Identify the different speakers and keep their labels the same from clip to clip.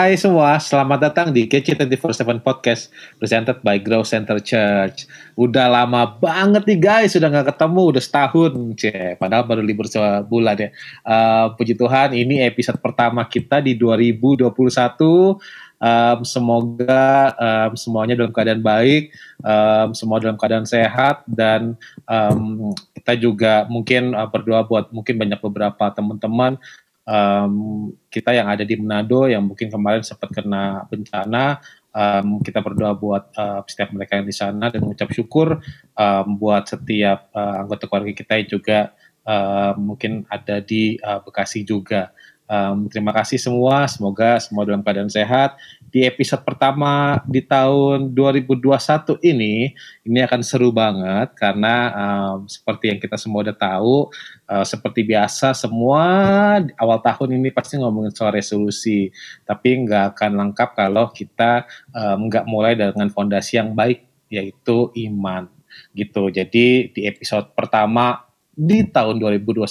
Speaker 1: Hai semua, selamat datang di KC247 Podcast presented by Grow Center Church. Udah lama banget nih guys, sudah nggak ketemu, udah setahun. Cie, padahal baru libur sebulan ya. Uh, puji Tuhan, ini episode pertama kita di 2021. Um, semoga um, semuanya dalam keadaan baik, um, semua dalam keadaan sehat, dan um, kita juga mungkin uh, berdoa buat mungkin banyak beberapa teman-teman um, kita yang ada di Manado yang mungkin kemarin sempat kena bencana um, kita berdoa buat uh, setiap mereka yang di sana dan mengucap syukur um, buat setiap uh, anggota keluarga kita yang juga uh, mungkin ada di uh, Bekasi juga. Um, terima kasih semua, semoga semua dalam keadaan sehat. Di episode pertama di tahun 2021 ini, ini akan seru banget karena um, seperti yang kita semua udah tahu, uh, seperti biasa semua awal tahun ini pasti ngomongin soal resolusi, tapi nggak akan lengkap kalau kita nggak um, mulai dengan fondasi yang baik, yaitu iman gitu. Jadi di episode pertama di tahun 2021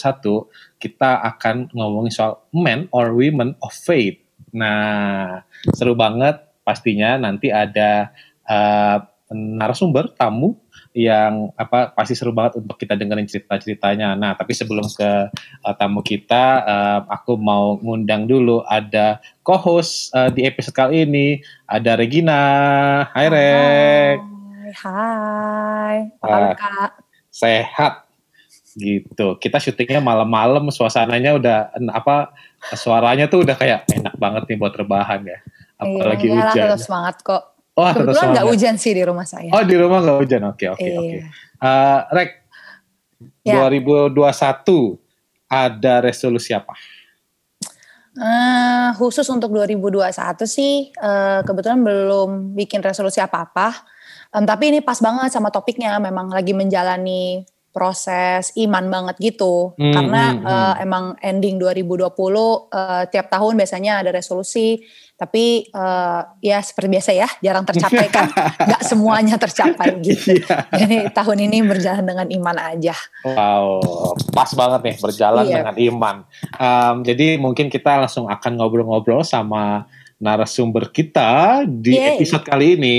Speaker 1: kita akan ngomongin soal men or women of faith. Nah, seru banget pastinya nanti ada uh, narasumber tamu yang apa pasti seru banget untuk kita dengerin cerita-ceritanya. Nah, tapi sebelum ke uh, tamu kita, uh, aku mau ngundang dulu ada co-host uh, di episode kali ini ada Regina. Hai, Reg.
Speaker 2: Hai. Apa uh, Kak?
Speaker 1: Sehat gitu. Kita syutingnya malam-malam, suasananya udah apa suaranya tuh udah kayak enak banget nih buat rebahan ya. Apalagi iya, hujan.
Speaker 2: tetap semangat kok. Oh, Kebetulan nggak hujan sih di rumah saya.
Speaker 1: Oh di rumah nggak hujan, oke oke iya. oke. Uh, Rek, ya. 2021 ada resolusi apa?
Speaker 2: Uh, khusus untuk 2021 sih uh, kebetulan belum bikin resolusi apa-apa. Um, tapi ini pas banget sama topiknya. Memang lagi menjalani proses iman banget gitu hmm, karena hmm, uh, emang ending 2020 uh, tiap tahun biasanya ada resolusi tapi uh, ya seperti biasa ya jarang tercapai kan nggak semuanya tercapai gitu yeah. jadi tahun ini berjalan dengan iman aja
Speaker 1: wow pas banget nih berjalan iya. dengan iman um, jadi mungkin kita langsung akan ngobrol-ngobrol sama narasumber kita di Yay. episode kali ini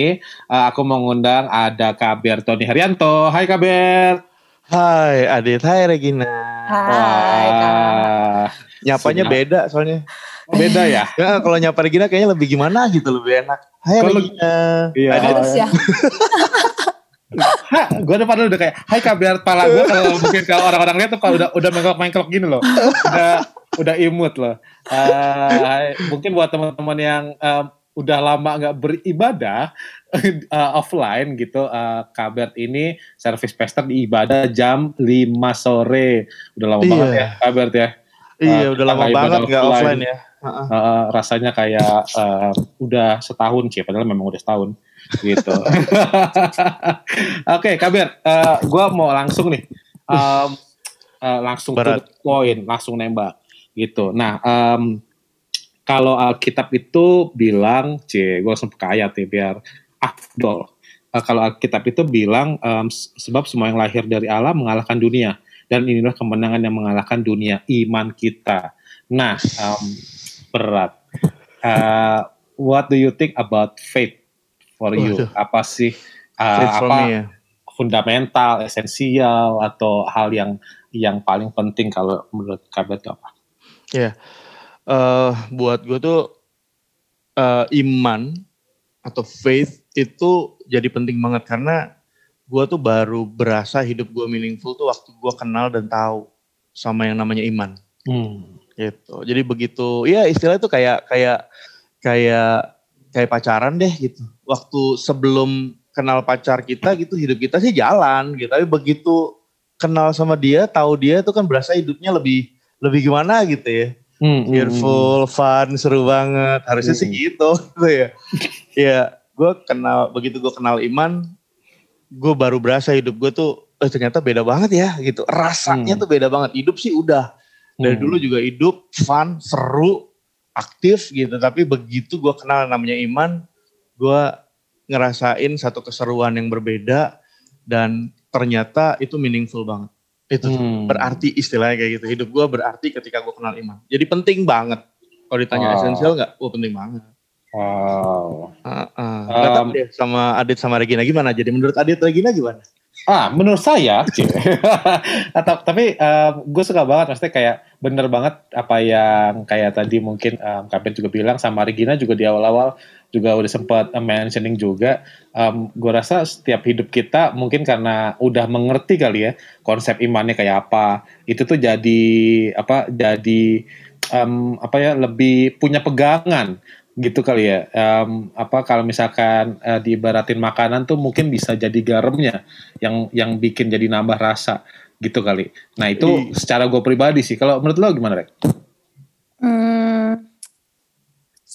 Speaker 1: uh, aku mengundang ada Kaber Tony Haryanto. Hai Kaber.
Speaker 3: Hai Adit, hai Regina.
Speaker 2: Hai Kak.
Speaker 3: Nyapanya Siap. beda soalnya.
Speaker 1: Beda ya?
Speaker 3: ya kalau nyapa Regina kayaknya lebih gimana gitu, lebih enak. Hai kalo, Regina.
Speaker 1: Iya. Harus ya. ha, gue udah padahal udah kayak, hai kabar pala gue kalau mungkin kalau orang-orang lihat tuh kalau udah udah mengkelok-mengkelok gini loh, udah udah imut loh. Uh, mungkin buat teman-teman yang um, udah lama nggak beribadah uh, offline gitu uh, Kabert ini service pester di ibadah jam 5 sore. Udah lama iya. banget ya Kabert ya.
Speaker 3: Iya uh, udah lama banget nggak offline. offline ya. Uh,
Speaker 1: uh, rasanya kayak uh, udah setahun sih padahal memang udah setahun gitu. Oke okay, Kabert uh, gue mau langsung nih um, uh, langsung ke poin langsung nembak gitu. Nah um, kalau Alkitab itu bilang, c, gue langsung buka ayat ya biar afdol. Uh, kalau Alkitab itu bilang um, sebab semua yang lahir dari Allah mengalahkan dunia dan inilah kemenangan yang mengalahkan dunia iman kita. Nah, um, berat. Uh, what do you think about faith for you? Apa sih uh, apa ya. fundamental, esensial atau hal yang yang paling penting kalau menurut kabar itu apa?
Speaker 3: Ya. Yeah uh, buat gue tuh uh, iman atau faith itu jadi penting banget karena gue tuh baru berasa hidup gue meaningful tuh waktu gue kenal dan tahu sama yang namanya iman. Hmm. Gitu. Jadi begitu, ya istilah itu kayak kayak kayak kayak pacaran deh gitu. Waktu sebelum kenal pacar kita gitu hidup kita sih jalan gitu. Tapi begitu kenal sama dia, tahu dia itu kan berasa hidupnya lebih lebih gimana gitu ya. Hmm, cheerful, hmm. fun, seru banget. Harusnya hmm. sih gitu, gitu ya. ya, gue kenal begitu gue kenal Iman, gue baru berasa hidup gue tuh eh, ternyata beda banget ya gitu. Rasanya hmm. tuh beda banget. Hidup sih udah dari hmm. dulu juga hidup fun, seru, aktif gitu. Tapi begitu gue kenal namanya Iman, gue ngerasain satu keseruan yang berbeda dan ternyata itu meaningful banget. Itu hmm. berarti istilahnya kayak gitu. Hidup gue berarti ketika gue kenal iman. Jadi penting banget. Kalau ditanya wow. esensial nggak? Oh penting banget.
Speaker 1: Wow.
Speaker 3: Uh, uh. Um, deh sama Adit sama Regina gimana? Jadi menurut Adit Regina gimana?
Speaker 1: Ah, menurut saya, tapi um, gue suka banget, maksudnya kayak bener banget apa yang kayak tadi mungkin um, Kapten juga bilang sama Regina juga di awal-awal juga udah sempat mentioning juga. Um, gue rasa setiap hidup kita mungkin karena udah mengerti kali ya konsep imannya kayak apa, itu tuh jadi apa? Jadi um, apa ya lebih punya pegangan gitu kali ya um, apa kalau misalkan uh, diibaratin makanan tuh mungkin bisa jadi garamnya yang yang bikin jadi nambah rasa gitu kali nah itu secara gue pribadi sih kalau menurut lo gimana rek?
Speaker 2: Hmm,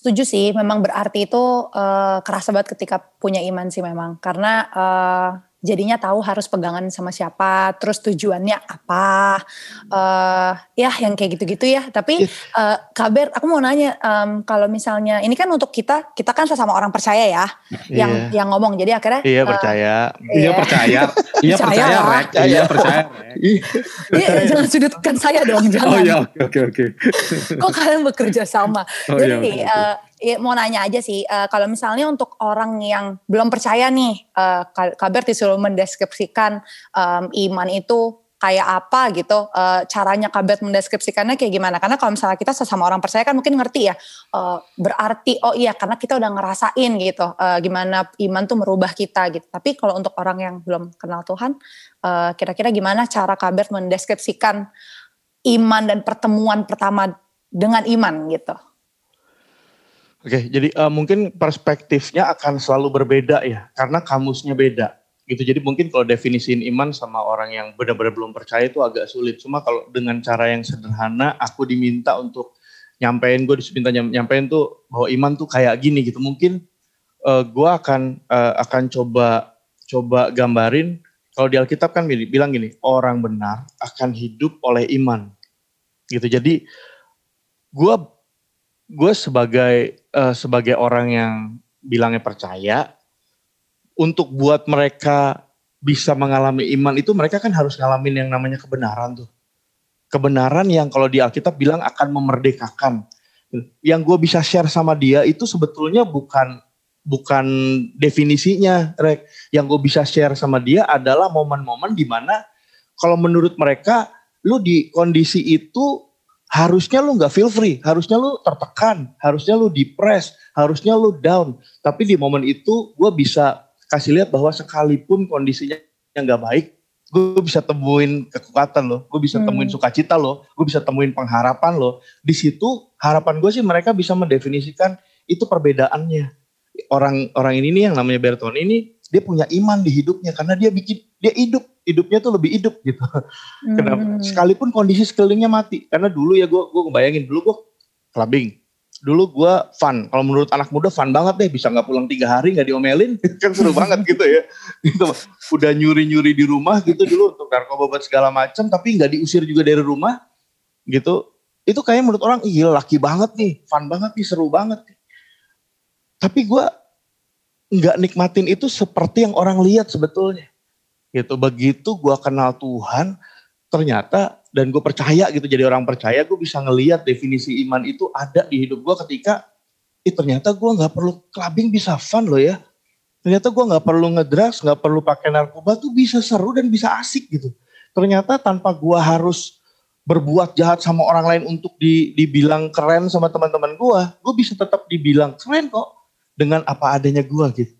Speaker 2: setuju sih memang berarti itu uh, kerasa banget ketika punya iman sih memang. Karena uh, jadinya tahu harus pegangan sama siapa, terus tujuannya apa, uh, ya yang kayak gitu-gitu ya. Tapi uh, kabar, aku mau nanya, um, kalau misalnya ini kan untuk kita, kita kan sesama orang percaya ya, yeah. yang yang ngomong. Jadi akhirnya
Speaker 3: iya uh, percaya,
Speaker 1: iya percaya, iya percaya, iya percaya,
Speaker 2: iya jangan sudutkan saya dong, jangan.
Speaker 1: Oh iya, oke oke.
Speaker 2: Kok kalian bekerja sama? Oh, Jadi iya, okay. uh, ya, mau nanya aja sih, uh, kalau misalnya untuk orang yang belum percaya nih, uh, kabar disuruh mendeskripsikan um, iman itu kayak apa gitu, uh, caranya kabar mendeskripsikannya kayak gimana? Karena kalau misalnya kita sesama orang percaya kan mungkin ngerti ya, uh, berarti oh iya karena kita udah ngerasain gitu, uh, gimana iman tuh merubah kita gitu. Tapi kalau untuk orang yang belum kenal Tuhan, uh, kira-kira gimana cara kabar mendeskripsikan iman dan pertemuan pertama dengan iman gitu?
Speaker 3: Oke, jadi uh, mungkin perspektifnya akan selalu berbeda ya, karena kamusnya beda. Gitu. Jadi mungkin kalau definisiin iman sama orang yang benar-benar belum percaya itu agak sulit. Cuma kalau dengan cara yang sederhana, aku diminta untuk nyampein, gue diminta nyampein tuh bahwa iman tuh kayak gini gitu. Mungkin uh, gue akan uh, akan coba coba gambarin. Kalau di Alkitab kan bilang gini, orang benar akan hidup oleh iman. Gitu. Jadi gue gue sebagai uh, sebagai orang yang bilangnya percaya untuk buat mereka bisa mengalami iman itu mereka kan harus ngalamin yang namanya kebenaran tuh kebenaran yang kalau di Alkitab bilang akan memerdekakan yang gue bisa share sama dia itu sebetulnya bukan bukan definisinya Rek. yang gue bisa share sama dia adalah momen-momen di mana kalau menurut mereka lu di kondisi itu harusnya lu nggak feel free, harusnya lu tertekan, harusnya lu depres, harusnya lu down. Tapi di momen itu gue bisa kasih lihat bahwa sekalipun kondisinya yang nggak baik, gue bisa temuin kekuatan lo, gue bisa hmm. temuin sukacita lo, gue bisa temuin pengharapan lo. Di situ harapan gue sih mereka bisa mendefinisikan itu perbedaannya. Orang orang ini nih yang namanya Berton ini dia punya iman di hidupnya karena dia bikin dia hidup hidupnya tuh lebih hidup gitu. Hmm. Kenapa? Sekalipun kondisi sekelilingnya mati. Karena dulu ya gue gue ngebayangin dulu gue clubbing. Dulu gue fun. Kalau menurut anak muda fun banget deh. Bisa nggak pulang tiga hari nggak diomelin. kan seru banget gitu ya. Gitu. Udah nyuri-nyuri di rumah gitu dulu untuk narkoba buat segala macam. Tapi nggak diusir juga dari rumah. Gitu. Itu kayak menurut orang, iya laki banget nih. Fun banget nih, seru banget nih. Tapi gue nggak nikmatin itu seperti yang orang lihat sebetulnya. Gitu. Begitu gue kenal Tuhan, ternyata dan gue percaya gitu jadi orang percaya gue bisa ngeliat definisi iman itu ada di hidup gue ketika eh ternyata gue nggak perlu clubbing bisa fun loh ya ternyata gue nggak perlu ngedrugs nggak perlu pakai narkoba tuh bisa seru dan bisa asik gitu ternyata tanpa gue harus berbuat jahat sama orang lain untuk di, dibilang keren sama teman-teman gue gue bisa tetap dibilang keren kok dengan apa adanya gue gitu.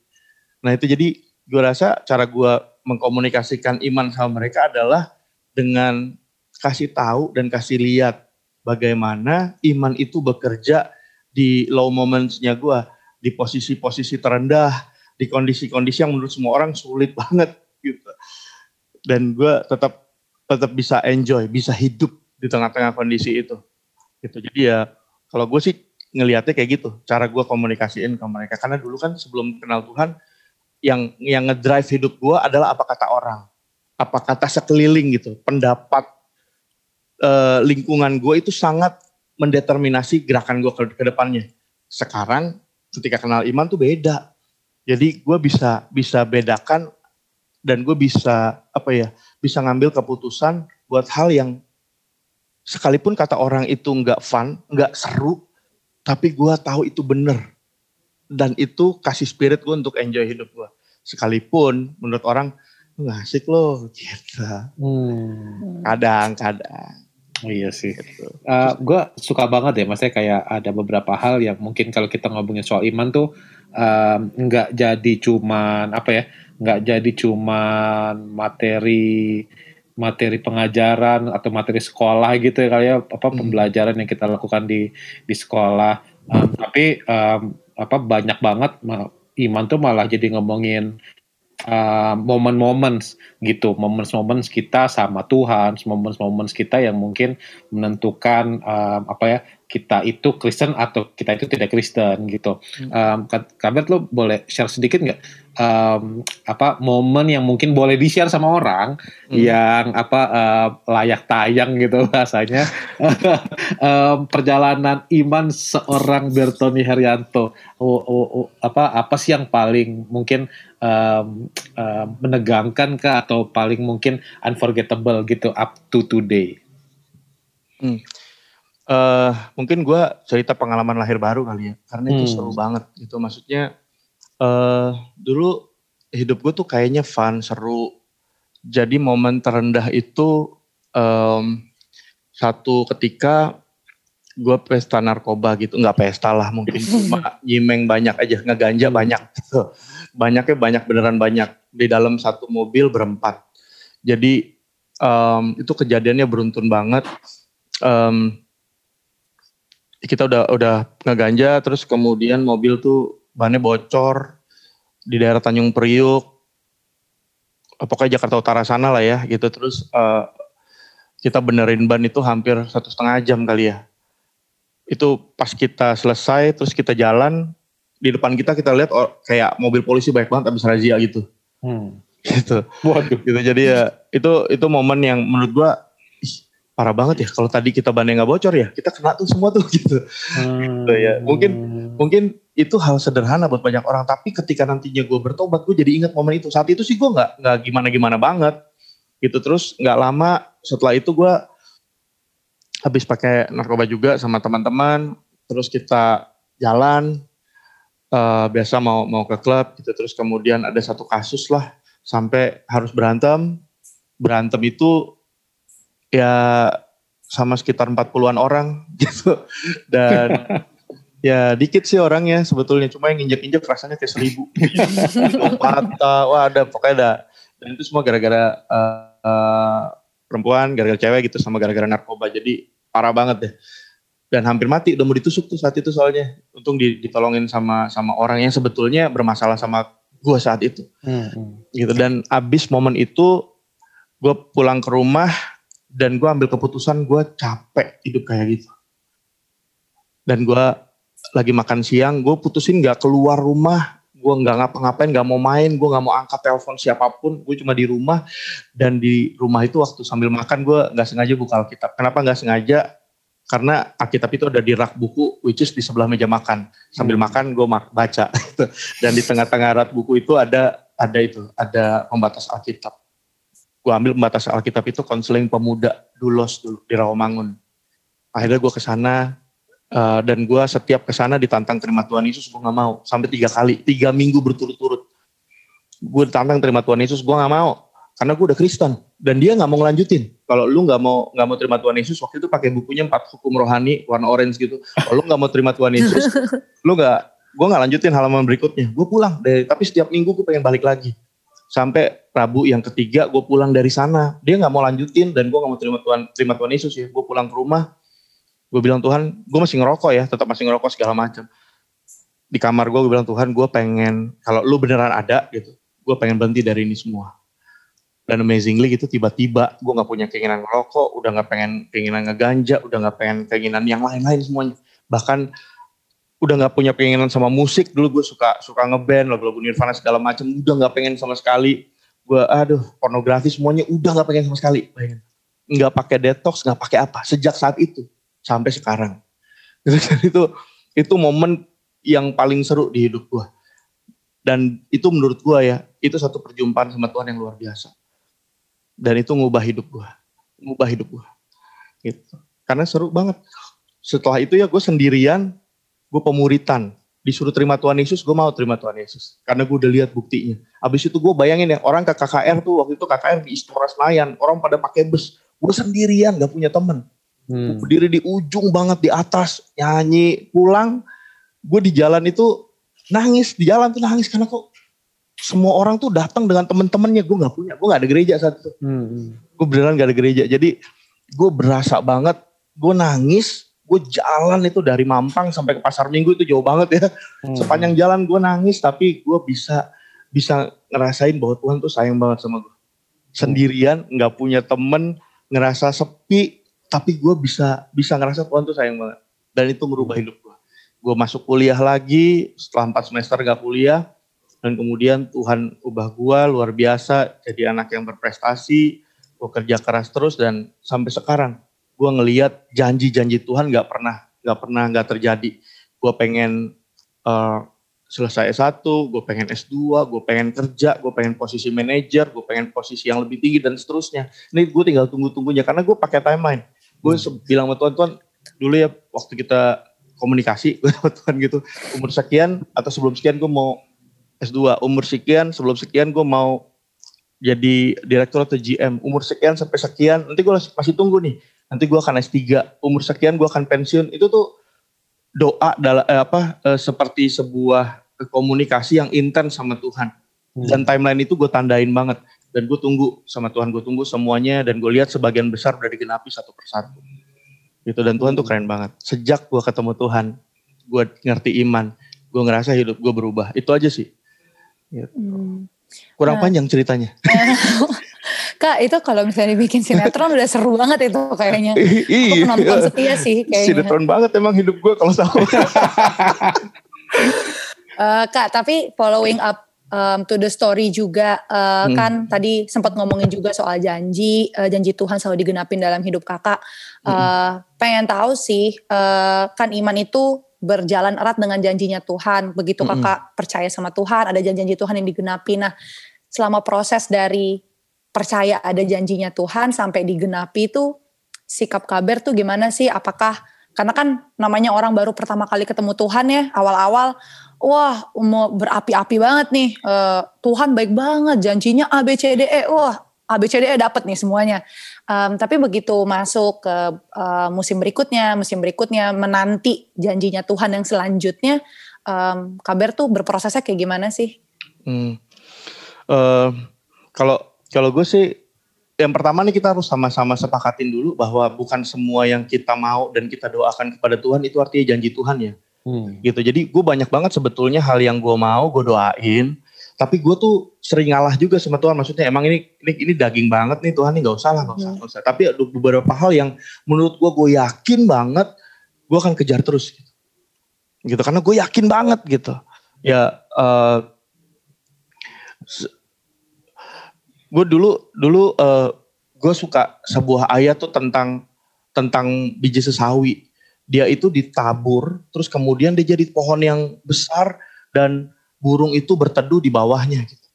Speaker 3: Nah itu jadi gue rasa cara gue mengkomunikasikan iman sama mereka adalah dengan kasih tahu dan kasih lihat bagaimana iman itu bekerja di low momentsnya gue, di posisi-posisi terendah, di kondisi-kondisi yang menurut semua orang sulit banget gitu. Dan gue tetap tetap bisa enjoy, bisa hidup di tengah-tengah kondisi itu. Gitu. Jadi ya kalau gue sih ngelihatnya kayak gitu cara gue komunikasiin ke mereka karena dulu kan sebelum kenal Tuhan yang yang ngedrive hidup gue adalah apa kata orang. Apa kata sekeliling gitu. Pendapat uh, lingkungan gue itu sangat mendeterminasi gerakan gue ke, ke depannya. Sekarang ketika kenal iman tuh beda. Jadi gue bisa bisa bedakan dan gue bisa apa ya bisa ngambil keputusan buat hal yang sekalipun kata orang itu nggak fun nggak seru tapi gue tahu itu benar. Dan itu kasih spirit gue untuk enjoy hidup gue. Sekalipun menurut orang asik loh gitu.
Speaker 1: Hmm.
Speaker 3: Kadang-kadang.
Speaker 1: Oh, iya sih.
Speaker 3: Gitu.
Speaker 1: Uh, gue suka banget ya, maksudnya kayak ada beberapa hal yang mungkin kalau kita ngomongin soal iman tuh um, nggak jadi cuman apa ya, nggak jadi cuman materi materi pengajaran atau materi sekolah gitu ya kali ya apa
Speaker 3: Hmm.
Speaker 1: pembelajaran yang kita lakukan di di sekolah Um, tapi um, apa banyak banget ma- iman tuh malah jadi ngomongin uh, momen-momen gitu. Momen-momen kita sama Tuhan momen-momen kita yang mungkin menentukan um, apa ya kita itu Kristen atau kita itu tidak Kristen gitu. Um, Kabet lo boleh share sedikit nggak um, apa momen yang mungkin boleh di share sama orang
Speaker 3: Hmm.
Speaker 1: yang apa uh, layak tayang gitu bahasanya? Um, perjalanan iman seorang Bertoni Herianto oh, oh, oh, apa apa sih yang paling mungkin um, um, menegangkan kah atau paling mungkin unforgettable gitu up to today
Speaker 3: Eh, mungkin gue cerita pengalaman lahir baru kali ya, karena itu
Speaker 1: Hmm.
Speaker 3: seru banget gitu. Maksudnya eh dulu hidup gue tuh kayaknya fun, seru. Jadi momen terendah itu em, satu ketika gue pesta narkoba gitu, nggak pesta lah mungkin cuma nyimeng banyak aja, ngeganja banyak gitu. Banyaknya banyak beneran banyak di dalam satu mobil berempat. Jadi em, itu kejadiannya beruntun banget. Em, kita udah udah ngeganja terus kemudian mobil tuh bannya bocor di daerah Tanjung Priuk. Eh, pokoknya Jakarta Utara sana lah ya gitu. Terus eh, kita benerin ban itu hampir satu setengah jam kali ya. Itu pas kita selesai terus kita jalan di depan kita kita lihat oh, kayak mobil polisi banyak banget habis razia gitu.
Speaker 1: Hmm.
Speaker 3: gitu.
Speaker 1: Waduh.
Speaker 3: Gitu jadi ya itu itu momen yang menurut gua parah banget ya kalau tadi kita bannya nggak bocor ya kita kena tuh semua tuh gitu
Speaker 1: Hmm.
Speaker 3: ya. Mungkin- mungkin itu hal sederhana buat banyak orang tapi ketika nantinya gue bertobat gue jadi ingat momen itu saat itu sih gue nggak nggak gimana gimana banget gitu terus nggak lama setelah itu gue habis pakai narkoba juga sama teman-teman terus kita jalan eh, biasa mau mau ke klub gitu terus kemudian ada satu kasus lah sampai harus berantem berantem itu ya sama sekitar 40-an orang gitu. Dan ya dikit sih orangnya sebetulnya cuma yang injek-injek rasanya kayak seribu. Hidung patah wah ada pokoknya ada. Dan itu semua gara-gara eh, eh, perempuan gara-gara cewek gitu sama gara-gara narkoba. Jadi parah banget deh. Dan hampir mati udah mau ditusuk tuh saat itu soalnya. Untung di- ditolongin sama sama orang yang sebetulnya bermasalah sama gua saat itu.
Speaker 1: Hmm, hmm.
Speaker 3: gitu dan abis momen itu gue pulang ke rumah dan gue ambil keputusan gue capek hidup kayak gitu. Dan gue lagi makan siang gue putusin nggak keluar rumah. Gue nggak ngapa-ngapain nggak mau main gue nggak mau angkat telepon siapa pun. Gue cuma di rumah. Dan di rumah itu waktu sambil makan gue nggak sengaja buka Alkitab. Kenapa nggak sengaja? Karena Alkitab itu ada di rak buku which is di sebelah meja makan. Sambil
Speaker 1: Hmm.
Speaker 3: makan gue baca dan di tengah-tengah rak buku itu ada ada itu ada pembatas Alkitab gue ambil pembatas Alkitab itu konseling pemuda dulos dulu di Rawamangun. Akhirnya gue ke sana eh, dan gue setiap ke sana ditantang terima Tuhan Yesus gue nggak mau. Sampai tiga kali tiga minggu berturut-turut. Gue ditantang terima Tuhan Yesus gue nggak mau. Karena gue udah Kristen dan dia nggak mau ngelanjutin. Kalau lu nggak mau nggak mau terima Tuhan Yesus waktu itu pakai bukunya empat hukum rohani warna orange gitu. Kalau lu nggak mau terima Tuhan Yesus lu nggak gue nggak lanjutin halaman berikutnya. Gue pulang dari tapi setiap minggu gue pengen balik lagi sampai Rabu yang ketiga gue pulang dari sana. Dia nggak mau lanjutin dan gue nggak mau terima Tuhan terima Tuhan Yesus ya. Gue pulang ke rumah gue bilang Tuhan gue masih ngerokok ya tetap masih ngerokok segala macam. Di kamar gue gue bilang Tuhan gue pengen kalau lu beneran ada gitu. Gue pengen berhenti dari ini semua. Dan amazingly gitu tiba-tiba gue nggak punya keinginan ngerokok udah nggak pengen keinginan ngeganja udah nggak pengen keinginan yang lain-lain semuanya. Bahkan udah nggak punya keinginan sama musik. Dulu gue suka suka ngeband lagu-lagu Nirvana segala macam udah nggak pengen sama sekali. Gue aduh pornografi semuanya udah nggak pengen sama sekali. Bayangin. Nggak pakai detox nggak pakai apa sejak saat itu sampai sekarang. Itu itu momen yang paling seru di hidup gue dan itu menurut gue ya itu satu perjumpaan sama Tuhan yang luar biasa. Dan itu ngubah hidup gue ngubah hidup gue gitu. Karena seru banget. Setelah itu ya gue sendirian gue pemuritan disuruh terima Tuhan Yesus, gue mau terima Tuhan Yesus. Karena gue udah lihat buktinya. Abis itu gue bayangin ya, orang ke KKR tuh, waktu itu KKR di Istora Senayan, orang pada pakai bus. Gue sendirian, gak punya temen. Hmm. berdiri di ujung banget di atas, nyanyi, pulang. Gue di jalan itu nangis, di jalan tuh nangis karena kok semua orang tuh datang dengan temen-temennya. Gue gak punya, gue gak ada gereja saat itu. Hmm. Gue beneran gak ada gereja. Jadi gue berasa banget, gue nangis, gue jalan itu dari Mampang sampai ke Pasar Minggu itu jauh banget ya. Hmm. Sepanjang jalan gue nangis tapi gue bisa bisa ngerasain bahwa Tuhan tuh sayang banget sama gue. Sendirian, nggak punya temen, ngerasa sepi, tapi gue bisa bisa ngerasa Tuhan tuh sayang banget. Dan itu merubah hidup gue. Gue masuk kuliah lagi, setelah 4 semester gak kuliah, dan kemudian Tuhan ubah gue luar biasa, jadi anak yang berprestasi, gue kerja keras terus dan sampai sekarang gue ngeliat janji-janji Tuhan gak pernah gak pernah gak terjadi. Gue pengen uh, selesai S1, gue pengen S2, gue pengen kerja, gue pengen posisi manajer, gue pengen posisi yang lebih tinggi dan seterusnya. Ini gue tinggal tunggu-tunggunya karena gue pakai timeline. Gue hmm. bilang sama Tuhan, Tuhan dulu ya waktu kita komunikasi, gue sama Tuhan gitu, umur sekian atau sebelum sekian gue mau S2, umur sekian, sebelum sekian gue mau jadi direktur atau GM, umur sekian sampai sekian, nanti gue masih tunggu nih nanti gue akan S3, umur sekian gue akan pensiun. Itu tuh doa dalam eh, apa eh, seperti sebuah komunikasi yang intens sama Tuhan. Hmm. Dan timeline itu gue tandain banget. Dan gue tunggu sama Tuhan, gue tunggu semuanya dan gue lihat sebagian besar udah digenapi satu persatu. Gitu dan Tuhan tuh keren banget. Sejak gue ketemu Tuhan, gue ngerti iman, gue ngerasa hidup gue berubah. Itu aja sih. Gitu. Hmm. Kurang nah, panjang ceritanya.
Speaker 2: Kak itu kalau misalnya dibikin sinetron udah seru banget itu kayaknya. Aku penonton setia sih kayaknya.
Speaker 3: Sinetron banget emang hidup gue kalau sama.
Speaker 2: uh, Kak tapi following up um, to the story juga uh, hmm. kan tadi sempat ngomongin juga soal janji uh, janji Tuhan selalu digenapin dalam hidup kakak. Uh, hmm. Pengen tahu sih uh, kan iman itu berjalan erat dengan janjinya Tuhan. Begitu hmm. kakak percaya sama Tuhan, ada janji-janji Tuhan yang digenapi. Nah, selama proses dari percaya ada janjinya Tuhan sampai digenapi itu sikap kabar tuh gimana sih? Apakah karena kan namanya orang baru pertama kali ketemu Tuhan ya awal-awal wah mau berapi-api banget nih uh, Tuhan baik banget janjinya A B C D E wah A B C D E dapat nih semuanya um, tapi begitu masuk ke uh, musim berikutnya musim berikutnya menanti janjinya Tuhan yang selanjutnya um, kabar tuh berprosesnya kayak gimana sih? Hmm.
Speaker 3: Uh, kalau kalau gue sih yang pertama nih kita harus sama-sama sepakatin dulu bahwa bukan semua yang kita mau dan kita doakan kepada Tuhan itu artinya janji Tuhan ya. Hmm. Gitu. Jadi gue banyak banget sebetulnya hal yang gue mau gue doain. Tapi gue tuh sering ngalah juga sama Tuhan. Maksudnya emang ini ini, ini daging banget nih Tuhan nih gak usah lah gak usah, hmm. gak usah. Tapi ada beberapa hal yang menurut gue gue yakin banget gue akan kejar terus. Gitu. gitu. Karena gue yakin banget gitu. Ya uh, gue dulu dulu uh, eh, gue suka sebuah ayat tuh tentang tentang biji sesawi. Dia itu ditabur, terus kemudian dia jadi pohon yang besar dan burung itu berteduh di bawahnya. Gitu.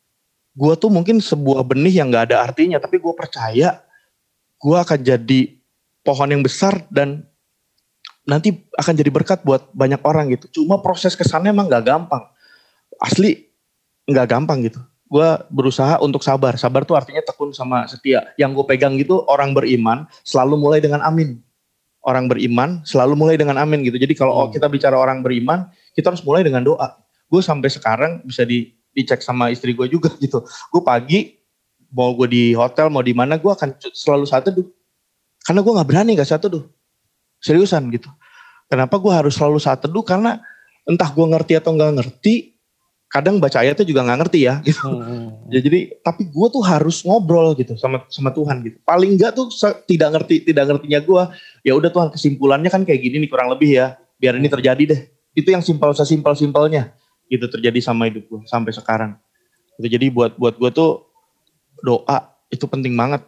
Speaker 3: Gue tuh mungkin sebuah benih yang gak ada artinya, tapi gue percaya gue akan jadi pohon yang besar dan nanti akan jadi berkat buat banyak orang gitu. Cuma proses kesannya emang gak gampang. Asli gak gampang gitu gue berusaha untuk sabar. Sabar tuh artinya tekun sama setia. Yang gue pegang gitu orang beriman selalu mulai dengan amin. Orang beriman selalu mulai dengan amin gitu. Jadi kalau hmm. kita bicara orang beriman, kita harus mulai dengan doa. Gue sampai sekarang bisa di, dicek sama istri gue juga gitu. Gue pagi mau gue di hotel mau di mana gue akan selalu satu tuh. Karena gue nggak berani gak satu tuh. Seriusan gitu. Kenapa gue harus selalu satu tuh? Karena entah gue ngerti atau nggak ngerti, kadang baca ayatnya juga nggak ngerti ya gitu. Hmm. hmm, hmm. ya, jadi tapi gue tuh harus ngobrol gitu sama sama Tuhan gitu. Paling enggak tuh tidak ngerti tidak ngertinya gue. Ya udah Tuhan kesimpulannya kan kayak gini nih kurang lebih ya. Biar ini terjadi deh. Itu yang simpel sesimpel simpelnya gitu terjadi sama hidup gue sampai sekarang. Gitu. Jadi buat buat gue tuh doa itu penting banget.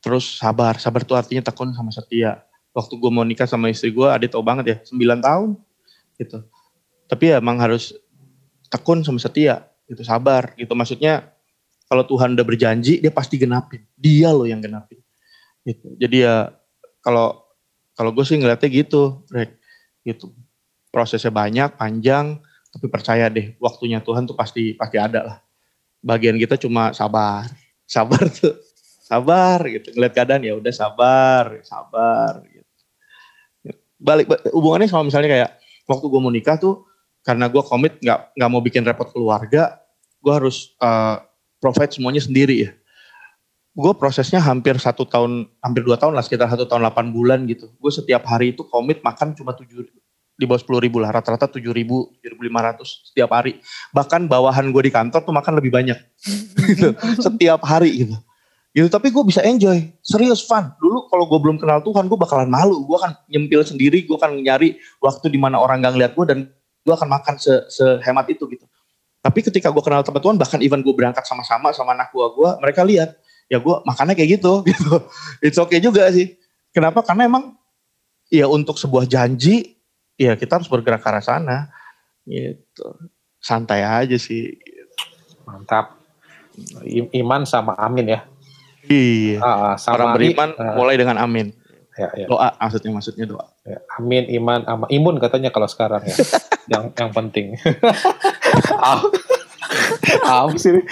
Speaker 3: Terus sabar, sabar tuh artinya tekun sama setia. Waktu gue mau nikah sama istri gue, ada tau banget ya, 9 tahun gitu. Tapi ya emang harus tekun sama setia gitu sabar gitu maksudnya kalau Tuhan udah berjanji dia pasti genapin dia loh yang genapin gitu jadi ya kalau kalau gue sih ngeliatnya gitu Rek gitu prosesnya banyak panjang Tapi percaya deh, waktunya Tuhan tuh pasti pasti ada lah. Bagian kita cuma sabar, sabar tuh, sabar gitu. Ngeliat keadaan ya udah sabar, sabar. Gitu. Balik hubungannya sama misalnya kayak waktu gue mau nikah tuh karena gue komit nggak nggak mau bikin repot keluarga, gue harus uh, provide semuanya sendiri ya. Gue prosesnya hampir satu tahun, hampir dua tahun lah, sekitar satu tahun 8 bulan gitu. Gue setiap hari itu komit makan cuma tujuh di bawah sepuluh ribu lah, rata-rata tujuh ribu, tujuh ribu lima ratus setiap hari. Bahkan bawahan gue di kantor tuh makan lebih banyak, gitu, setiap hari gitu. Gitu, tapi gue bisa enjoy, serius fun. Dulu kalau gue belum kenal Tuhan, gue bakalan malu. Gue akan nyempil sendiri, gue akan nyari waktu di mana orang gak ngeliat gue dan gue akan makan se sehemat itu gitu. Tapi ketika gue kenal tempat Tuhan, bahkan even gue berangkat sama-sama sama anak gue, gue mereka lihat ya gue makannya kayak gitu gitu. It's okay juga sih. Kenapa? Karena emang ya untuk sebuah janji ya kita harus bergerak ke arah sana gitu santai aja sih
Speaker 1: mantap iman sama amin ya
Speaker 3: iya uh, sama orang beriman uh, mulai dengan amin
Speaker 1: ya, ya.
Speaker 3: doa maksudnya maksudnya doa
Speaker 1: ya, amin iman sama imun katanya kalau sekarang ya. Yang yang penting. Apa sih. Uh,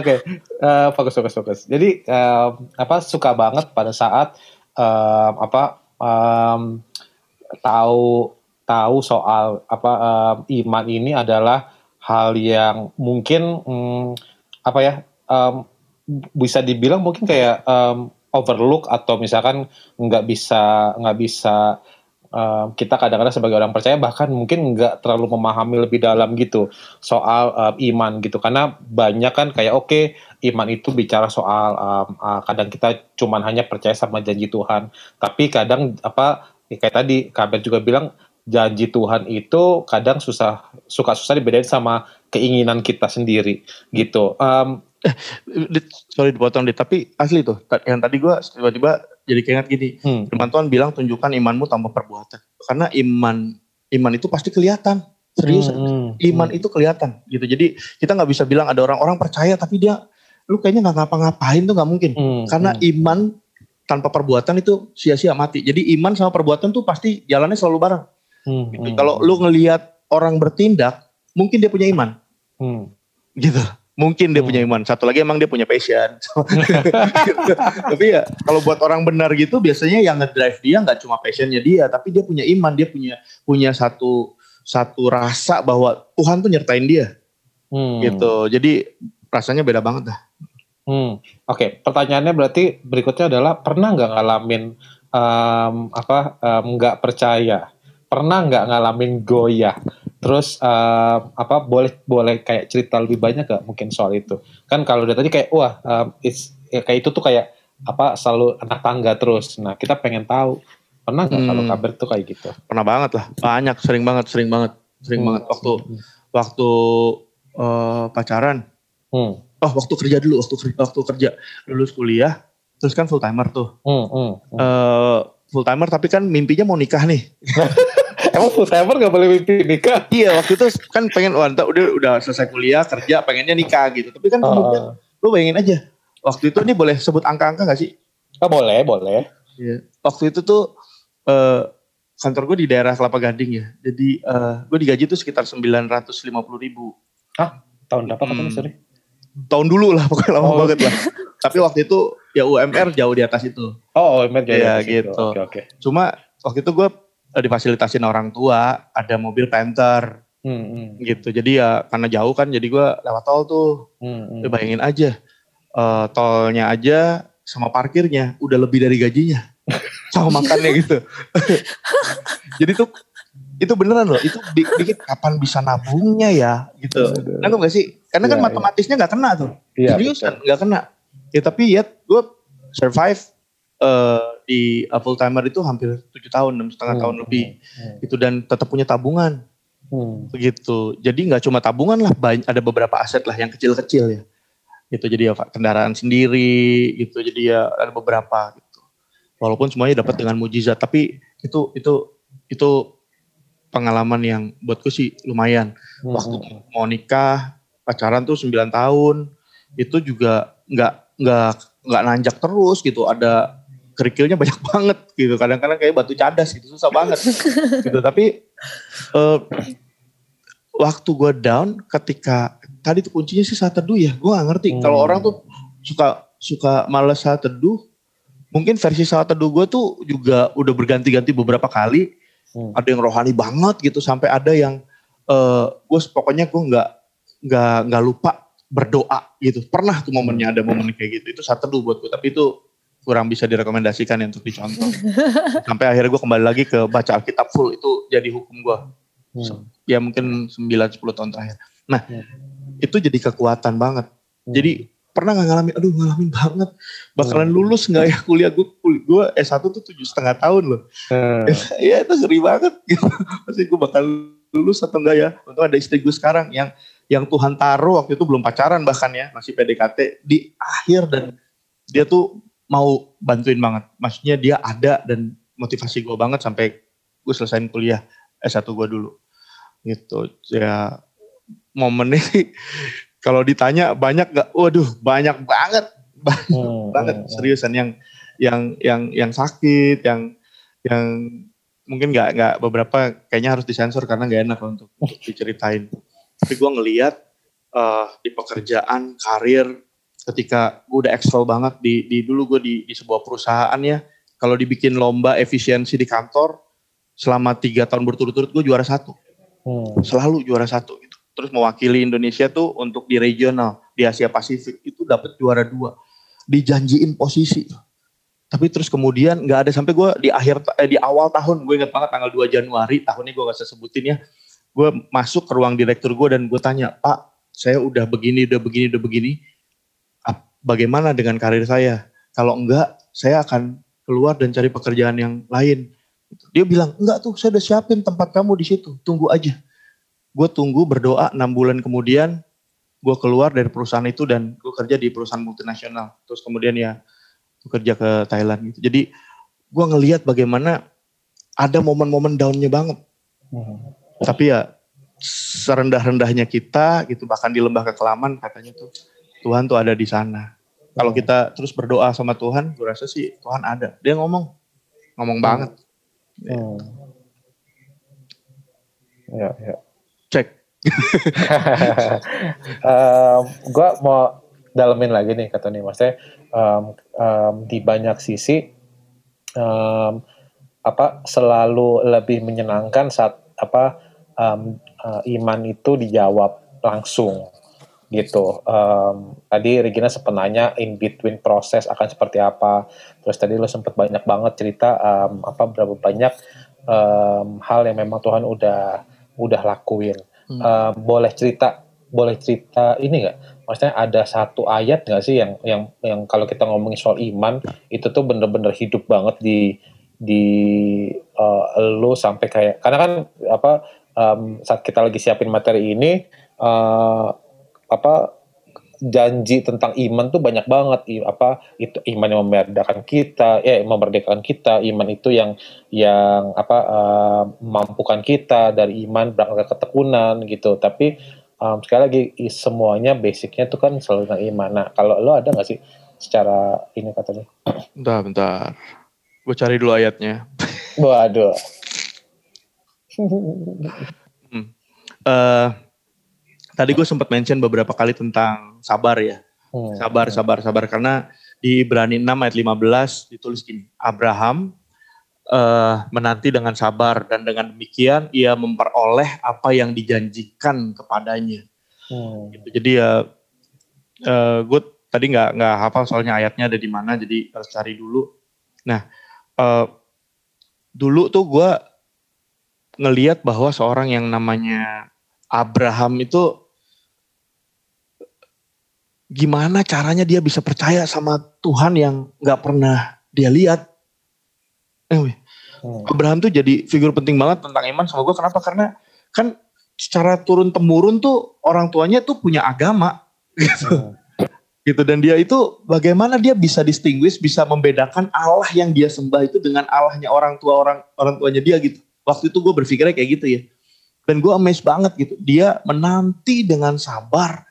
Speaker 1: oke. Okay. uh, fokus fokus fokus. Jadi uh, apa suka banget pada saat uh, apa um, tahu tahu soal apa um, iman ini adalah hal yang mungkin um, apa ya um, bisa dibilang mungkin kayak um, overlook atau misalkan nggak bisa nggak bisa um, kita kadang-kadang sebagai orang percaya bahkan mungkin nggak terlalu memahami lebih dalam gitu soal um, iman gitu karena banyak kan kayak oke okay, iman itu bicara soal um, uh, kadang kita cuman hanya percaya sama janji Tuhan tapi kadang apa ya kayak tadi kabar juga bilang janji Tuhan itu kadang susah suka susah dibedain sama keinginan kita sendiri gitu. Um,
Speaker 3: eh, sorry dipotong deh, tapi asli tuh yang tadi gue tiba-tiba jadi keinget gini, hmm. firman Tuhan bilang tunjukkan imanmu tanpa perbuatan, karena iman iman itu pasti kelihatan serius, hmm, hmm, iman hmm. itu kelihatan gitu. Jadi kita nggak bisa bilang ada orang-orang percaya tapi dia lu kayaknya nggak ngapa-ngapain tuh nggak mungkin, hmm, karena hmm. iman tanpa perbuatan itu sia-sia mati. Jadi iman sama perbuatan tuh pasti jalannya selalu bareng. Hmm, gitu. hmm, Kalau lu ngelihat orang bertindak, mungkin dia punya iman. Hmm. Gitu. Mungkin dia hmm. punya iman. Satu lagi emang dia punya passion. tapi ya kalau buat orang benar gitu biasanya yang ngedrive dia nggak cuma passionnya dia, tapi dia punya iman, dia punya punya satu satu rasa bahwa Tuhan tuh nyertain dia. Hmm. Gitu. Jadi rasanya beda banget dah.
Speaker 1: Hmm, oke. Okay. Pertanyaannya berarti berikutnya adalah pernah nggak ngalamin um, apa nggak um, percaya? Pernah nggak ngalamin goyah? Terus um, apa boleh boleh kayak cerita lebih banyak gak mungkin soal itu? Kan kalau dari tadi kayak wah um, it's, ya kayak itu tuh kayak apa selalu anak tangga terus. Nah kita pengen tahu pernah nggak hmm. kalau kabar tuh kayak gitu?
Speaker 3: Pernah banget lah, banyak, sering banget, sering banget, sering hmm. banget waktu hmm. waktu uh, pacaran. Hmm oh waktu kerja dulu waktu kerja waktu kerja lulus kuliah terus kan full timer tuh hmm, hmm, hmm. Uh, full timer tapi kan mimpinya mau nikah nih
Speaker 1: Emang full timer gak boleh mimpi nikah?
Speaker 3: Iya waktu itu kan pengen wah udah udah selesai kuliah kerja pengennya nikah gitu. Tapi kan uh. lu bayangin aja waktu itu nih boleh sebut angka-angka gak sih?
Speaker 1: Oh, boleh boleh.
Speaker 3: Iya. Waktu itu tuh uh, kantor gue di daerah Kelapa Gading ya. Jadi uh, gue digaji tuh sekitar sembilan ratus lima puluh ribu.
Speaker 1: Hah? Tahun berapa hmm. katanya sorry?
Speaker 3: tahun dulu lah pokoknya lama oh. banget lah. Tapi waktu itu ya UMR jauh di atas itu.
Speaker 1: Oh UMR jauh
Speaker 3: ya, di atas gitu. Oke, oke. Cuma waktu itu gue eh, difasilitasin orang tua, ada mobil Panther. Hmm, hmm. gitu. Jadi ya karena jauh kan jadi gue lewat tol tuh. Hmm, hmm. bayangin aja. Uh, tolnya aja sama parkirnya udah lebih dari gajinya. Sama makannya gitu. Jadi tuh itu beneran loh. Itu bikin kapan bisa nabungnya ya? Gitu. Nanggung gak sih? Karena kan ya, matematisnya nggak kena tuh. Ya, seriusan nggak kena. Ya tapi ya gue survive uh, di uh, full timer itu hampir tujuh tahun enam setengah hmm, tahun lebih hmm, itu dan tetap punya tabungan hmm. begitu jadi nggak cuma tabungan lah banyak ada beberapa aset lah yang kecil-kecil ya itu jadi ya kendaraan sendiri gitu jadi ya ada beberapa gitu walaupun semuanya dapat dengan mujizat tapi itu itu itu pengalaman yang buatku sih lumayan. Hmm. Waktu mau nikah, pacaran tuh 9 tahun, itu juga nggak nggak nggak nanjak terus gitu. Ada kerikilnya banyak banget gitu. Kadang-kadang kayak batu cadas gitu, susah banget gitu. Tapi uh, waktu gue down ketika tadi tuh kuncinya sih saat teduh ya. Gue gak ngerti.
Speaker 1: Hmm.
Speaker 3: Kalau orang tuh suka suka males saat teduh. Mungkin versi saat teduh gue tuh juga udah berganti-ganti beberapa kali.
Speaker 1: Hmm.
Speaker 3: Ada yang rohani banget gitu sampai ada yang eh gue pokoknya gue nggak nggak nggak lupa berdoa gitu. Pernah tuh momennya ada momen kayak gitu. Itu saat teduh buat gue. Tapi itu kurang bisa direkomendasikan ya untuk dicontoh. sampai akhirnya gue kembali lagi ke baca Alkitab full itu jadi hukum gue
Speaker 1: Hmm.
Speaker 3: ya mungkin 9-10 tahun terakhir. Nah,
Speaker 1: Hmm.
Speaker 3: itu jadi kekuatan banget.
Speaker 1: Hmm.
Speaker 3: Jadi pernah nggak ngalamin, aduh ngalamin banget. Bakalan
Speaker 1: Hmm.
Speaker 3: lulus nggak ya kuliah gue? Gue S1 tuh tujuh setengah tahun loh.
Speaker 1: Hmm.
Speaker 3: Iya itu ngeri banget. Gitu. Pasti gue bakal lulus atau enggak ya? Untung ada istri gue sekarang yang yang Tuhan taruh waktu itu belum pacaran bahkan ya, masih PDKT di akhir dan dia tuh mau bantuin banget. Maksudnya dia ada dan motivasi gue banget sampai gue selesaiin kuliah S1 gue dulu. Gitu. Ya momennya sih kalau ditanya banyak gak? Waduh banyak banget. Banyak
Speaker 1: Hmm.
Speaker 3: banget
Speaker 1: Hmm.
Speaker 3: seriusan yang yang yang yang sakit, yang yang mungkin nggak nggak beberapa kayaknya harus disensor karena nggak enak untuk, untuk diceritain. Tapi gue ngeliat eh, di pekerjaan, karir, ketika gue udah excel banget di, di dulu gue di, di sebuah perusahaan ya, kalau dibikin lomba efisiensi di kantor, selama tiga tahun berturut-turut gue juara satu,
Speaker 1: Hmm.
Speaker 3: selalu juara satu gitu. Terus mewakili Indonesia tuh untuk di regional di Asia Pasifik itu dapat juara dua, dijanjiin posisi. Tapi terus kemudian nggak ada sampai gue di akhir eh, di awal tahun gue inget banget tanggal 2 Januari tahun ini gue gak usah sebutin ya. Gue masuk ke ruang direktur gue dan gue tanya Pak saya udah begini udah begini udah begini. Bagaimana dengan karir saya? Kalau enggak saya akan keluar dan cari pekerjaan yang lain. Dia bilang enggak tuh saya udah siapin tempat kamu di situ tunggu aja. Gue tunggu berdoa enam bulan kemudian gue keluar dari perusahaan itu dan gue kerja di perusahaan multinasional. Terus kemudian ya gue kerja ke Thailand gitu. Jadi gue ngelihat bagaimana ada momen-momen downnya banget.
Speaker 1: Hmm.
Speaker 3: Tapi ya serendah-rendahnya kita gitu bahkan di lembah kekelaman katanya tuh Tuhan tuh ada di sana. Kalau kita terus berdoa sama Tuhan, gue rasa sih Tuhan ada. Dia ngomong, ngomong banget.
Speaker 1: Hmm. Ya, ya.
Speaker 3: Cek.
Speaker 1: Em, gue mau dalemin lagi nih kata nih maksudnya em, em, di banyak sisi em, apa selalu lebih menyenangkan saat apa em, eh, iman itu dijawab langsung gitu. Em, tadi Regina sempat nanya in between proses akan seperti apa. Terus tadi lo sempat banyak banget cerita em, apa berapa banyak em, hal yang memang Tuhan udah udah lakuin.
Speaker 3: Hmm.
Speaker 1: Em, boleh cerita boleh cerita ini nggak? Maksudnya ada satu ayat nggak sih yang yang yang kalau kita ngomongin soal iman itu tuh bener-bener hidup banget di di eh, lo sampai kayak karena kan apa em, saat kita lagi siapin materi ini eh, apa janji tentang iman tuh banyak banget. I- apa itu iman yang memerdekakan kita ya memerdekakan kita. Iman itu yang yang apa eh, mampukan kita dari iman berangkat ke ketekunan gitu. Tapi em, sekali lagi semuanya basicnya tuh kan selalu tentang iman. Nah kalau lo ada nggak sih secara ini katanya?
Speaker 3: Bentar, bentar. Gue cari dulu ayatnya.
Speaker 1: waduh.
Speaker 3: Eh tadi gue sempat mention beberapa kali tentang sabar ya.
Speaker 1: Hmm.
Speaker 3: Sabar, sabar, sabar. Karena di Ibrani 6 ayat 15 ditulis gini. Abraham eh, menanti dengan sabar dan dengan demikian ia memperoleh apa yang dijanjikan kepadanya.
Speaker 1: Hmm.
Speaker 3: Gitu. Jadi ya eh, gue tadi nggak nggak hafal soalnya ayatnya ada di mana jadi harus cari dulu. Nah eh, dulu tuh gue ngeliat bahwa seorang yang namanya Abraham itu gimana caranya dia bisa percaya sama Tuhan yang nggak pernah dia lihat. Eh, weh,
Speaker 1: Hmm.
Speaker 3: Abraham tuh jadi figur penting banget tentang iman sama gue. Kenapa? Karena kan secara turun temurun tuh orang tuanya tuh punya agama gitu.
Speaker 1: Hmm.
Speaker 3: gitu dan dia itu bagaimana dia bisa distinguish, bisa membedakan Allah yang dia sembah itu dengan Allahnya orang tua orang orang tuanya dia gitu. Waktu itu gue berpikirnya kayak gitu ya. Dan gue amazed banget gitu. Dia menanti dengan sabar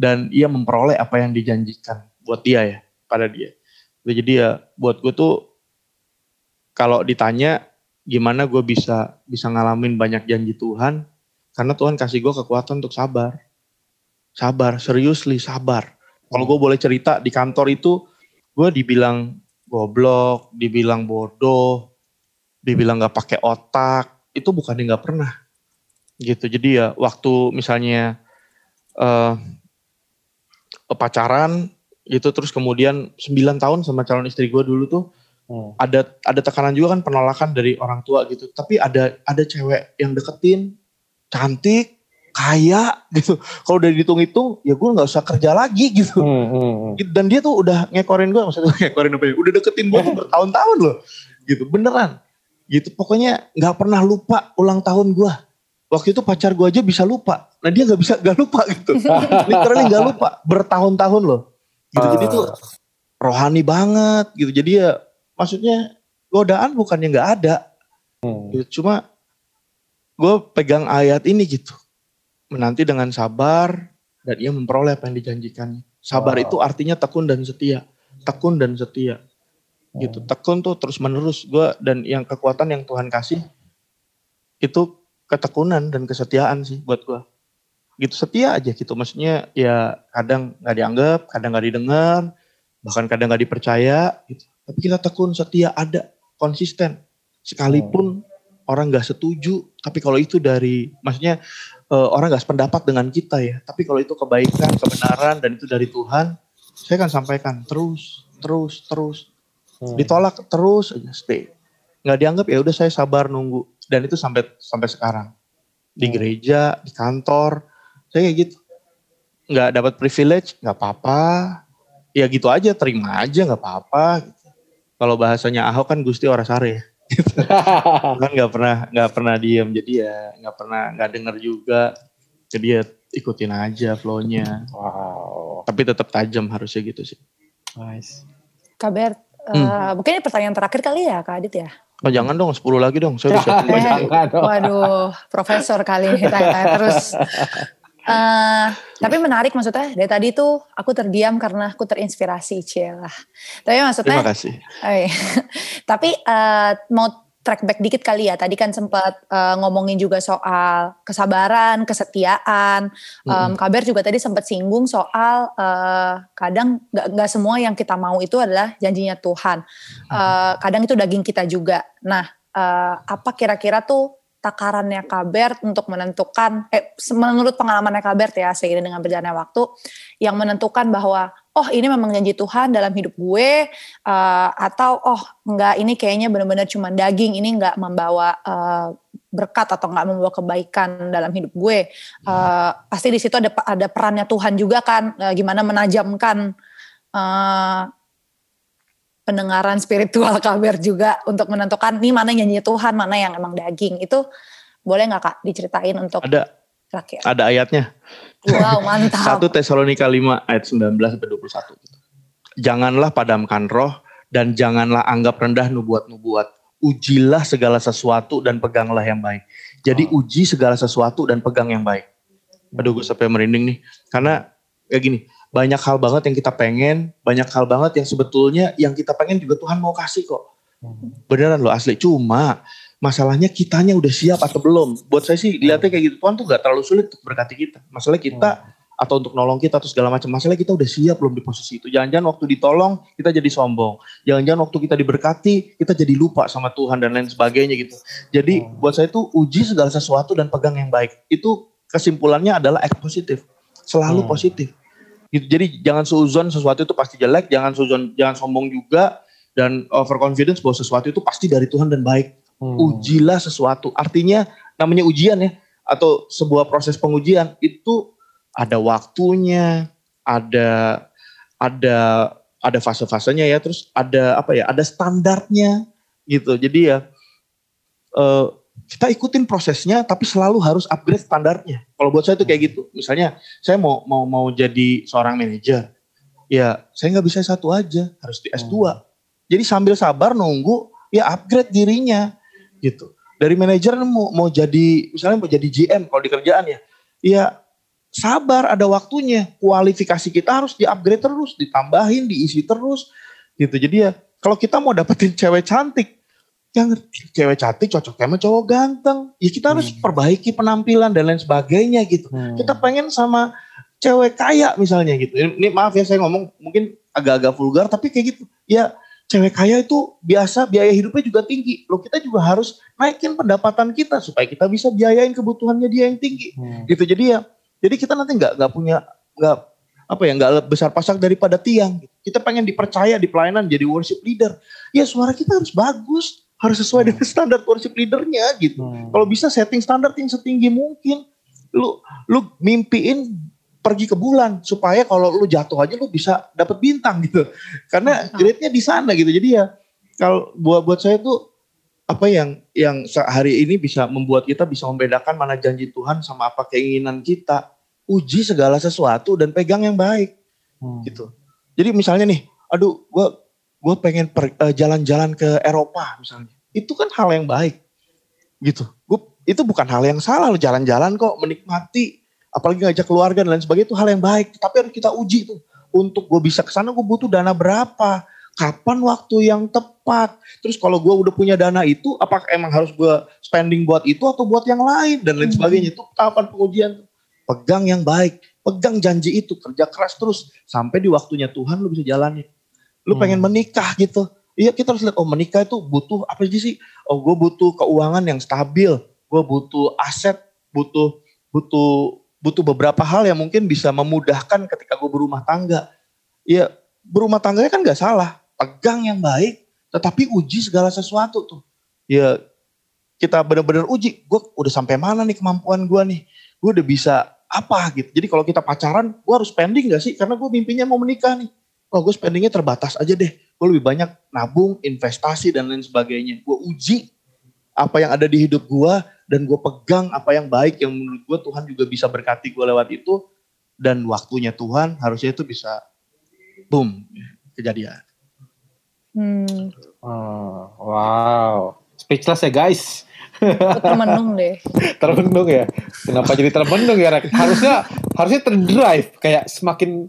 Speaker 3: dan ia memperoleh apa yang dijanjikan buat dia ya, pada dia. Jadi ya buat gue tuh kalau ditanya gimana gue bisa bisa ngalamin banyak janji Tuhan, Karena Tuhan kasih gue kekuatan untuk sabar. Sabar, seriously sabar. Kalau gue boleh cerita di kantor itu, gue dibilang goblok, dibilang bodoh, dibilang gak pakai otak, itu bukannya gak pernah. Gitu. Jadi ya waktu misalnya uh, pacaran gitu terus kemudian 9 tahun sama calon istri gue dulu tuh hmm. ada ada tekanan juga kan penolakan dari orang tua gitu. Tapi ada ada cewek yang deketin cantik kaya gitu. Kalau udah dihitung-hitung ya gue nggak usah kerja lagi gitu. Hmm, hmm, hmm. dan dia tuh udah ngekorin gue maksudnya ngekorin apa ya? Udah deketin gue tuh bertahun-tahun loh gitu beneran. Gitu pokoknya nggak pernah lupa ulang tahun gue waktu itu pacar gue aja bisa lupa nah dia nggak bisa nggak lupa gitu literally nggak lupa bertahun-tahun loh gitu uh. jadi tuh ah. rohani banget gitu jadi ya maksudnya godaan bukannya nggak ada hmm. gitu. cuma gue pegang ayat ini gitu menanti dengan sabar dan ia memperoleh apa yang dijanjikan sabar wow. itu artinya tekun dan setia tekun dan setia gitu hmm. tekun tuh terus menerus gue dan yang kekuatan yang Tuhan kasih itu ketekunan dan kesetiaan sih buat gue gitu setia aja gitu. Maksudnya ya kadang nggak dianggap kadang nggak didengar bahkan kadang nggak dipercaya gitu. Tapi kita tekun setia ada konsisten. Sekalipun hmm. orang nggak setuju tapi kalau itu dari maksudnya uh, orang nggak sependapat dengan kita ya tapi kalau itu kebaikan kebenaran dan itu dari Tuhan saya akan sampaikan terus terus terus. Hmm. ditolak terus aja stay. Nggak dianggap ya udah saya sabar nunggu dan itu sampai sampai sekarang di hmm. gereja di kantor saya kayak gitu. Nggak dapat privilege, nggak apa-apa. Ya gitu aja, terima aja nggak apa-apa. Gitu. Kalau bahasanya Ahok kan Gusti orang sare. Gitu. kan nggak pernah nggak pernah diem, jadi ya nggak pernah nggak denger juga. Jadi ya ikutin aja flownya. Wow. Tapi tetap tajam harusnya gitu sih.
Speaker 2: Nice. Kabar, hmm. uh, mungkin pertanyaan terakhir kali ya Kak Adit ya?
Speaker 3: Oh jangan dong, 10 lagi dong. Saya bisa.
Speaker 2: eh, waduh, profesor kali tanya terus. Uh, tapi menarik maksudnya dari tadi tuh aku terdiam karena aku terinspirasi lah. Tapi maksudnya
Speaker 3: Terima kasih.
Speaker 2: Oh iya. tapi uh, mau track back dikit kali ya. Tadi kan sempat uh, ngomongin juga soal kesabaran, kesetiaan. Um, mm-hmm. Kabar juga tadi sempat singgung soal uh, kadang nggak semua yang kita mau itu adalah janjinya Tuhan. Uh, kadang itu daging kita juga. Nah, uh, apa kira-kira tuh takarannya Kabert untuk menentukan, eh, menurut pengalamannya Kabert ya seiring dengan berjalannya waktu, yang menentukan bahwa oh ini memang janji Tuhan dalam hidup gue, uh, atau oh enggak ini kayaknya benar-benar cuma daging, ini enggak membawa uh, berkat atau enggak membawa kebaikan dalam hidup gue. Uh, pasti di situ ada ada perannya Tuhan juga kan, uh, gimana menajamkan uh, pendengaran spiritual kabar juga untuk menentukan nih mana nyanyi Tuhan, mana yang emang daging. Itu boleh nggak Kak diceritain untuk
Speaker 3: Ada. Rakyat. Ada ayatnya.
Speaker 2: Wow, mantap.
Speaker 3: 1 Tesalonika 5 ayat 19 sampai 21. Janganlah padamkan roh dan janganlah anggap rendah nubuat-nubuat. Ujilah segala sesuatu dan peganglah yang baik. Jadi oh. uji segala sesuatu dan pegang yang baik. Aduh gue sampai merinding nih. Karena kayak gini, banyak hal banget yang kita pengen, banyak hal banget yang sebetulnya yang kita pengen juga Tuhan mau kasih kok. Beneran loh asli. Cuma masalahnya kitanya udah siap atau belum. Buat saya sih lihatnya kayak gitu. Tuhan tuh gak terlalu sulit untuk berkati kita. Masalahnya kita atau untuk nolong kita atau segala macam masalah kita udah siap belum di posisi itu. Jangan-jangan waktu ditolong kita jadi sombong. Jangan-jangan waktu kita diberkati kita jadi lupa sama Tuhan dan lain sebagainya gitu. Jadi buat saya itu uji segala sesuatu dan pegang yang baik. Itu kesimpulannya adalah act positif. Selalu hmm. positif gitu jadi jangan seuzon sesuatu itu pasti jelek jangan seuzon jangan sombong juga dan overconfidence bahwa sesuatu itu pasti dari Tuhan dan baik hmm. ujilah sesuatu artinya namanya ujian ya atau sebuah proses pengujian itu ada waktunya ada ada ada fase-fasenya ya terus ada apa ya ada standarnya gitu jadi ya uh, kita ikutin prosesnya tapi selalu harus upgrade standarnya. Kalau buat saya itu kayak gitu. Misalnya saya mau mau mau jadi seorang manajer, ya saya nggak bisa satu aja, harus di S2. Hmm. Jadi sambil sabar nunggu ya upgrade dirinya gitu. Dari manajer mau mau jadi misalnya mau jadi GM kalau di kerjaan ya, ya sabar ada waktunya. Kualifikasi kita harus di upgrade terus, ditambahin, diisi terus gitu. Jadi ya kalau kita mau dapetin cewek cantik yang cewek cantik cocok sama cowok ganteng. Ya kita harus
Speaker 1: Hmm.
Speaker 3: perbaiki penampilan dan lain sebagainya gitu.
Speaker 1: Hmm.
Speaker 3: Kita pengen sama cewek kaya misalnya gitu. Ini maaf ya saya ngomong mungkin agak-agak vulgar tapi kayak gitu. Ya cewek kaya itu biasa biaya hidupnya juga tinggi. Loh kita juga harus naikin pendapatan kita supaya kita bisa biayain kebutuhannya dia yang tinggi.
Speaker 1: Hmm.
Speaker 3: Gitu jadi ya jadi kita nanti nggak nggak punya nggak apa ya nggak besar pasak daripada tiang. Kita pengen dipercaya di pelayanan jadi worship leader. Ya suara kita harus bagus, harus sesuai
Speaker 1: Hmm.
Speaker 3: dengan standar worship leadernya gitu.
Speaker 1: Hmm.
Speaker 3: Kalau bisa setting standar yang setinggi mungkin. Lu lu mimpiin pergi ke bulan supaya kalau lu jatuh aja lu bisa dapat bintang gitu. Karena grade-nya di sana gitu. Jadi ya kalau buat buat saya tuh apa yang yang hari ini bisa membuat kita bisa membedakan mana janji Tuhan sama apa keinginan kita. Uji segala sesuatu dan pegang yang baik
Speaker 1: Hmm.
Speaker 3: gitu. Jadi misalnya nih, aduh gua gue pengen eh, jalan-jalan ke Eropa misalnya. Itu kan hal yang baik gitu. Gua, itu bukan hal yang salah lo jalan-jalan kok menikmati apalagi ngajak keluarga dan lain sebagainya itu hal yang baik. Tapi harus kita uji tuh. Untuk gue bisa ke sana gue butuh dana berapa? Kapan waktu yang tepat? Terus kalau gue udah punya dana itu, apakah emang harus gue spending buat itu atau buat yang lain dan lain
Speaker 2: Hmm.
Speaker 3: sebagainya? Itu tahapan pengujian. Pegang yang baik, pegang janji itu, kerja keras terus sampai di waktunya Tuhan lu bisa jalanin. Lu
Speaker 1: Hmm.
Speaker 3: pengen menikah gitu. Iya kita harus lihat, oh menikah itu butuh apa aja sih? Oh gue butuh keuangan yang stabil, gue butuh aset, butuh butuh butuh beberapa hal yang mungkin bisa memudahkan ketika gue berumah tangga. Iya berumah tangganya kan gak salah, pegang yang baik, tetapi uji segala sesuatu tuh. Ya kita benar-benar uji, gue udah sampai mana nih kemampuan gue nih, gue udah bisa apa gitu. Jadi kalau kita pacaran, gue harus spending gak sih? Karena gue mimpinya mau menikah nih. Oh gue spendingnya terbatas aja deh. Gue lebih banyak nabung, investasi dan lain sebagainya. Gue uji apa yang ada di hidup gue dan gue pegang apa yang baik yang menurut gue Tuhan juga bisa berkati gue lewat itu dan waktunya Tuhan harusnya itu bisa boom kejadian.
Speaker 2: Hmm,
Speaker 1: Oh, wow. Speechless ya guys.
Speaker 2: termenung deh.
Speaker 1: termenung ya. Kenapa jadi termenung ya? Rek? Harusnya harusnya terdrive kayak semakin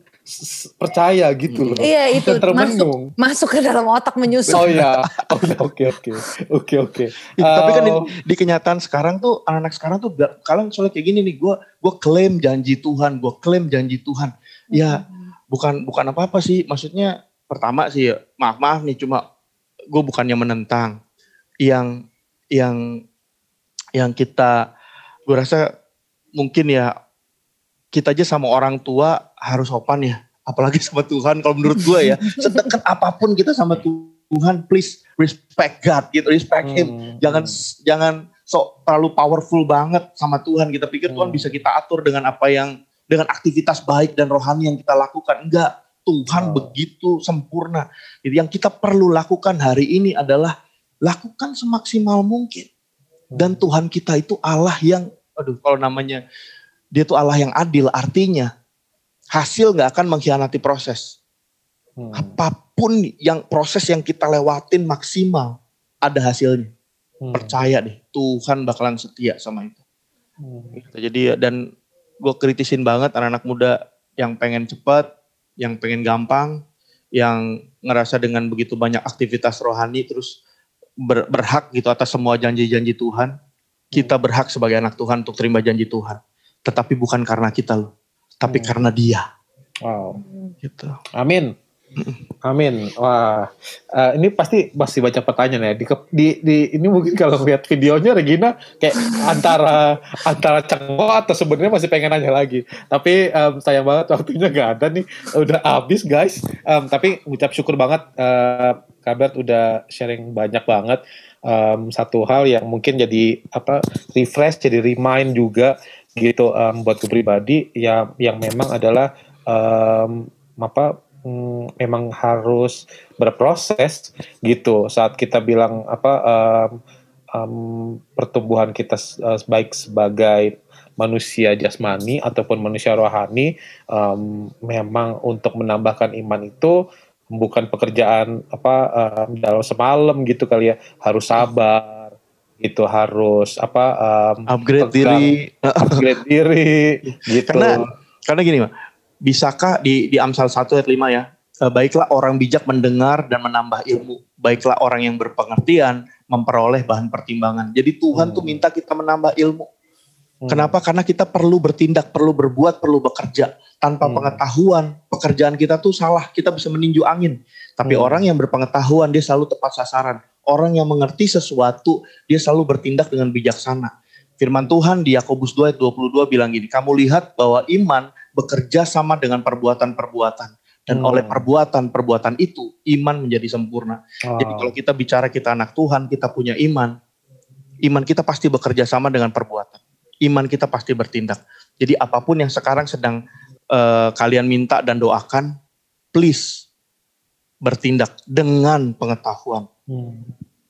Speaker 1: percaya gitu loh.
Speaker 2: Iya itu
Speaker 1: Bukan
Speaker 2: masuk
Speaker 1: termenung.
Speaker 2: masuk ke dalam otak menyusup.
Speaker 1: Oh iya. Oh iya oke oke. Oke oke.
Speaker 3: Tapi kan di, di kenyataan sekarang tuh anak-anak sekarang tuh kalian soalnya kayak gini nih, gue gue klaim janji Tuhan, gue klaim janji Tuhan. Ya bukan bukan apa apa sih, maksudnya pertama sih ya, maaf maaf nih cuma gue bukannya menentang yang yang yang kita gue rasa mungkin ya kita aja sama orang tua harus sopan ya. Apalagi sama Tuhan kalau menurut gue ya. Sedekat apa pun kita sama Tuhan please respect God gitu respect Him.
Speaker 1: Hmm,
Speaker 3: jangan jangan sok terlalu powerful banget sama Tuhan. Kita pikir Tuhan
Speaker 1: Hmm.
Speaker 3: bisa kita atur dengan apa yang dengan aktivitas baik dan rohani yang kita lakukan. Enggak. Tuhan
Speaker 1: Oh.
Speaker 3: begitu sempurna. Jadi yang kita perlu lakukan hari ini adalah lakukan semaksimal mungkin. Dan Tuhan kita itu Allah yang aduh kalau namanya dia tuh Allah yang adil artinya hasil nggak akan mengkhianati proses.
Speaker 1: Hmm,
Speaker 3: apa pun yang proses yang kita lewatin maksimal ada hasilnya.
Speaker 1: Hmm,
Speaker 3: percaya deh Tuhan bakalan setia sama itu.
Speaker 1: Hmm.
Speaker 3: Jadi dan gue kritisin banget anak-anak muda yang pengen cepat yang pengen gampang yang ngerasa dengan begitu banyak aktivitas rohani terus ber- berhak gitu atas semua janji-janji Tuhan. Kita berhak sebagai anak Tuhan untuk terima janji Tuhan tetapi bukan karena kita loh tapi
Speaker 1: Hmm.
Speaker 3: karena dia
Speaker 1: Wow.
Speaker 3: gitu
Speaker 1: Amin. Amin. Wah, eh, ini pasti masih baca pertanyaan ya. Di, di, di ini mungkin kalau lihat videonya Regina kayak antara antara cengok atau sebenarnya masih pengen nanya lagi. Tapi em, sayang banget waktunya nggak ada nih. Udah habis guys. Em, tapi ucap syukur banget eh, Kabert udah sharing banyak banget. Em, satu hal yang mungkin jadi apa refresh, jadi remind juga gitu em, buat gue pribadi yang yang memang adalah em, apa mm, memang harus berproses gitu. Saat kita bilang apa em, em, pertumbuhan kita eh, baik sebagai manusia jasmani ataupun manusia rohani em, memang untuk menambahkan iman itu bukan pekerjaan apa em, dalam semalam gitu kali ya. Harus sabar gitu harus apa em,
Speaker 3: upgrade
Speaker 1: Pegang.
Speaker 3: diri
Speaker 1: upgrade diri gitu
Speaker 3: Karena- karena gini mah bisakah di di Amsal 1 ayat 5 ya eh, baiklah orang bijak mendengar dan menambah ilmu baiklah orang yang berpengertian memperoleh bahan pertimbangan. Jadi Tuhan
Speaker 1: Hmm.
Speaker 3: tuh minta kita menambah ilmu.
Speaker 1: Hmm.
Speaker 3: Kenapa? Karena kita perlu bertindak, perlu berbuat, perlu bekerja. Tanpa
Speaker 1: Hmm.
Speaker 3: pengetahuan, pekerjaan kita tuh salah. Kita bisa meninju angin. Tapi
Speaker 1: Hmm.
Speaker 3: orang yang berpengetahuan, dia selalu tepat sasaran. Orang yang mengerti sesuatu, dia selalu bertindak dengan bijaksana. Firman Tuhan di Yakobus 2 ayat 22 bilang gini, kamu lihat bahwa iman bekerja sama dengan perbuatan-perbuatan. Dan
Speaker 1: Hmm.
Speaker 3: oleh perbuatan-perbuatan itu, iman menjadi sempurna.
Speaker 1: Ah.
Speaker 3: Jadi kalau kita bicara kita anak Tuhan, kita punya iman, iman kita pasti bekerja sama dengan perbuatan. Iman kita pasti bertindak. Jadi apa pun yang sekarang sedang eh, kalian minta dan doakan, please bertindak dengan pengetahuan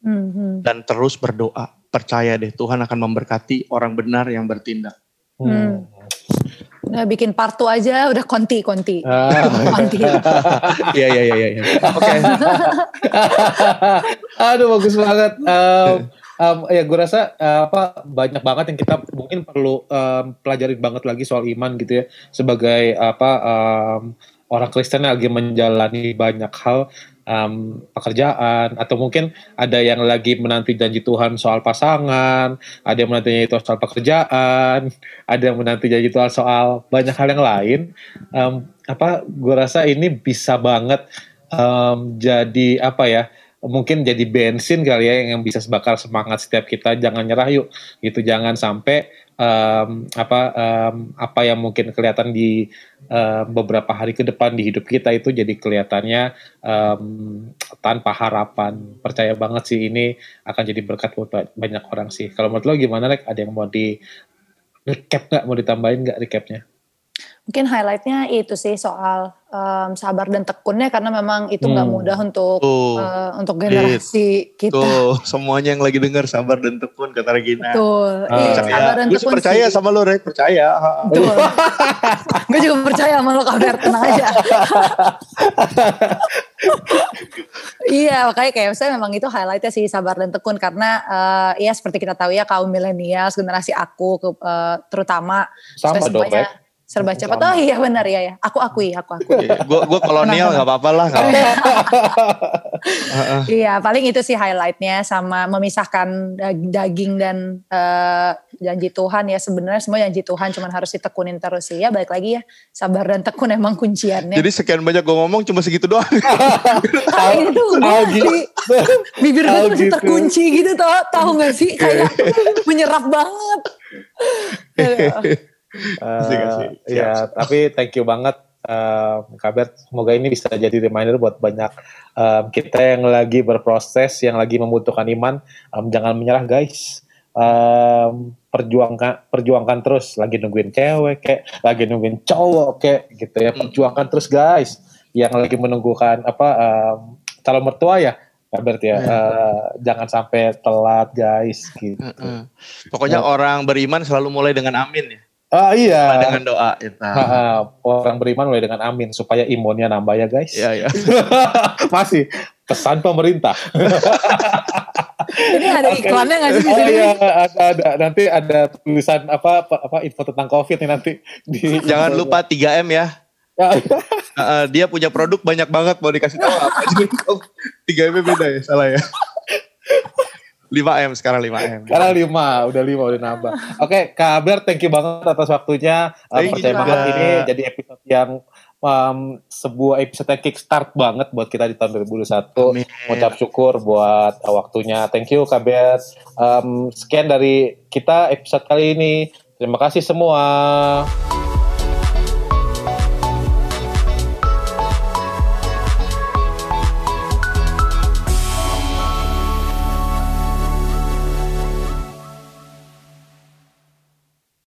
Speaker 1: Hmm.
Speaker 3: Dan terus berdoa. Percaya deh Tuhan akan memberkati orang benar yang bertindak.
Speaker 1: Hmm.
Speaker 2: Udah bikin partu aja udah konti-konti.
Speaker 1: Ah.
Speaker 2: Konti.
Speaker 3: Iya iya iya iya. Oke.
Speaker 1: Aduh bagus banget. Um, um, ya gue rasa uh, apa banyak banget yang kita mungkin perlu um, pelajarin banget lagi soal iman gitu ya sebagai apa um, orang Kristen lagi menjalani banyak hal um, pekerjaan atau mungkin ada yang lagi menanti janji Tuhan soal pasangan, ada yang menanti itu soal pekerjaan, ada yang menanti janji Tuhan soal banyak hal yang lain. Um, apa gue rasa ini bisa banget um, jadi apa ya? Mungkin jadi bensin kali ya yang bisa bakar semangat setiap kita. Jangan nyerah yuk gitu. Jangan sampai um, apa um, apa yang mungkin kelihatan di um, beberapa hari ke depan di hidup kita itu jadi kelihatannya um, tanpa harapan. Percaya banget sih ini akan jadi berkat buat ba- banyak orang sih. Kalau menurut lo gimana Rek? Ada yang mau di recap nggak? Mau ditambahin nggak recapnya
Speaker 2: Mungkin highlightnya itu sih soal em, sabar dan tekunnya karena memang itu nggak
Speaker 1: Hmm.
Speaker 2: mudah untuk
Speaker 3: Tuh.
Speaker 2: eh, untuk generasi kita.
Speaker 3: Tuh, semuanya yang lagi dengar sabar dan tekun kata Regina.
Speaker 2: Betul. Iya,
Speaker 3: Percaya.
Speaker 2: sabar dan
Speaker 3: Gue sih
Speaker 2: tekun
Speaker 3: percaya
Speaker 2: sih.
Speaker 3: sama lo, Rek. Percaya.
Speaker 2: Betul. Gue juga percaya sama lo kabar tenang aja. iya makanya kayak saya memang itu highlightnya sih sabar dan tekun karena eh, ya seperti kita tahu ya kaum milenial generasi aku eh, terutama
Speaker 1: sama dong Rek
Speaker 2: serba cepat. Oh iya benar ya ya. Aku akui, aku akui.
Speaker 3: Gue gue kolonial nggak apa-apa lah.
Speaker 2: Iya, paling itu sih highlightnya sama memisahkan dag- daging dan eh, janji Tuhan ya sebenarnya semua janji Tuhan cuman harus ditekunin terus sih ya. Balik lagi ya, sabar dan tekun emang kunciannya.
Speaker 3: Jadi sekian banyak gue ngomong cuma segitu doang.
Speaker 2: Ah, tuh
Speaker 1: Oh,
Speaker 2: gue
Speaker 1: gitu.
Speaker 2: bibir gue tuh
Speaker 1: gitu.
Speaker 2: terkunci gitu tau, tahu gak sih kayak menyerap banget.
Speaker 3: Siap,
Speaker 1: ya, tapi thank you banget eh, Kabar. Semoga ini bisa jadi reminder buat banyak eh, kita yang lagi berproses, yang lagi membutuhkan iman. Em, jangan menyerah guys. Em, perjuangkan perjuangkan terus lagi nungguin cewek kayak lagi nungguin cowok kayak gitu ya perjuangkan terus guys yang lagi menunggukan apa em, calon mertua ya Kabar ya Eh, jangan sampai telat guys gitu.
Speaker 3: Pokoknya orang beriman selalu mulai dengan amin ya.
Speaker 1: Ah iya
Speaker 3: Dengan doa
Speaker 1: ha, orang beriman mulai dengan amin supaya imunnya nambah ya guys.
Speaker 3: Iya ya.
Speaker 1: Masih pesan pemerintah.
Speaker 2: Ini ada iklannya gak sih
Speaker 1: Oh iya, ada, ada nanti ada tulisan apa apa, apa info tentang covid nih nanti di
Speaker 3: Jangan lupa 3M ya.
Speaker 1: Ya,
Speaker 3: Heeh, dia punya produk banyak banget mau dikasih tahu apa aja. 3M beda ya, salah ya. 5M sekarang 5M.
Speaker 1: Sekarang lima, udah lima, udah nambah. Oke, Kabar, thank you banget atas waktunya. Uh, percaya banget ini jadi episode yang um, sebuah episode yang kickstart banget buat kita di tahun 2021.
Speaker 3: Amin.
Speaker 1: Ucap syukur buat uh, waktunya. Thank you Kabar. Um, sekian dari kita episode kali ini. Terima kasih semua.